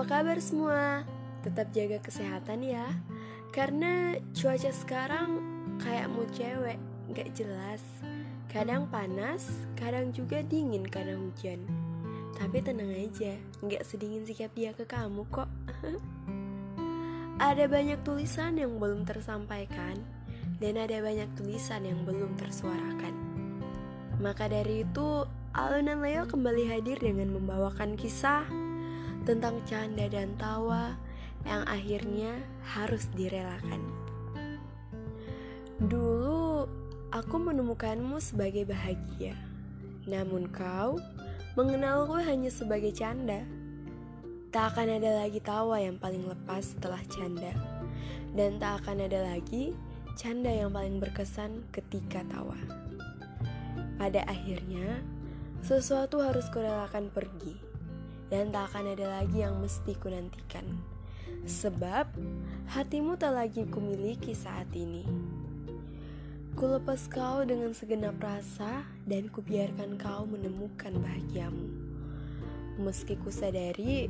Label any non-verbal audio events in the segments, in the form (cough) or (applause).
Apa kabar semua? Tetap jaga kesehatan ya. Karena cuaca sekarang kayak mau cewek Gak jelas. Kadang panas, kadang juga dingin karena hujan. Tapi tenang aja, gak sedingin sikap dia ke kamu kok. (laughs) Ada banyak tulisan yang belum tersampaikan Dan ada banyak tulisan yang belum tersuarakan. Maka dari itu, Alunan Leo kembali hadir dengan membawakan kisah tentang canda dan tawa yang akhirnya harus direlakan. Dulu aku menemukanmu sebagai bahagia, namun kau mengenalku hanya sebagai canda. Tak akan ada lagi tawa yang paling lepas setelah canda, dan tak akan ada lagi canda yang paling berkesan ketika tawa. Pada akhirnya, sesuatu harus kurelakan pergi dan tak akan ada lagi yang mesti kunantikan. Sebab hatimu tak lagi kumiliki saat ini. Kulepas kau dengan segenap rasa dan kubiarkan kau menemukan bahagiamu. Meski kusadari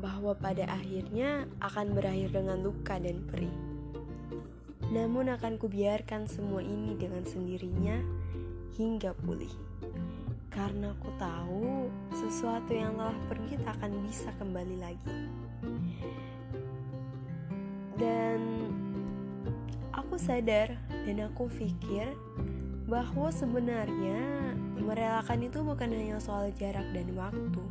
bahwa pada akhirnya akan berakhir dengan luka dan perih. Namun akan kubiarkan semua ini dengan sendirinya hingga pulih. Karena aku tahu sesuatu yang telah pergi tak akan bisa kembali lagi. Dan aku sadar dan aku pikir bahwa sebenarnya merelakan itu bukan hanya soal jarak dan waktu,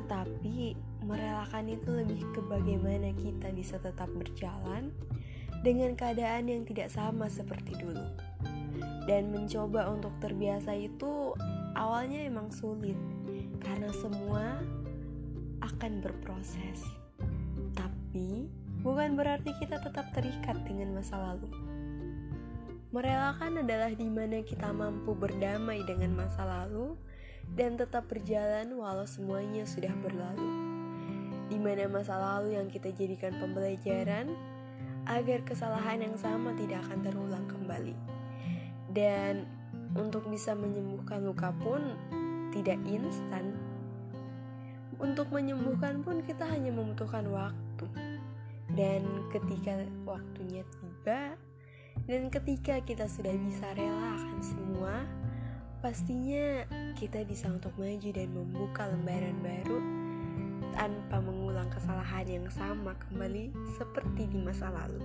tetapi merelakan itu lebih ke bagaimana kita bisa tetap berjalan dengan keadaan yang tidak sama seperti dulu. Dan mencoba untuk terbiasa itu awalnya emang sulit karena semua akan berproses. Tapi bukan berarti kita tetap terikat dengan masa lalu. Merelakan adalah di mana kita mampu berdamai dengan masa lalu dan tetap berjalan walau semuanya sudah berlalu. Di mana masa lalu yang kita jadikan pembelajaran agar kesalahan yang sama tidak akan terulang kembali. Dan untuk bisa menyembuhkan luka pun tidak instan. Untuk menyembuhkan pun kita hanya membutuhkan waktu. Dan ketika waktunya tiba, dan ketika kita sudah bisa rela akan semua, pastinya kita bisa untuk maju dan membuka lembaran baru tanpa mengulang kesalahan yang sama kembali seperti di masa lalu.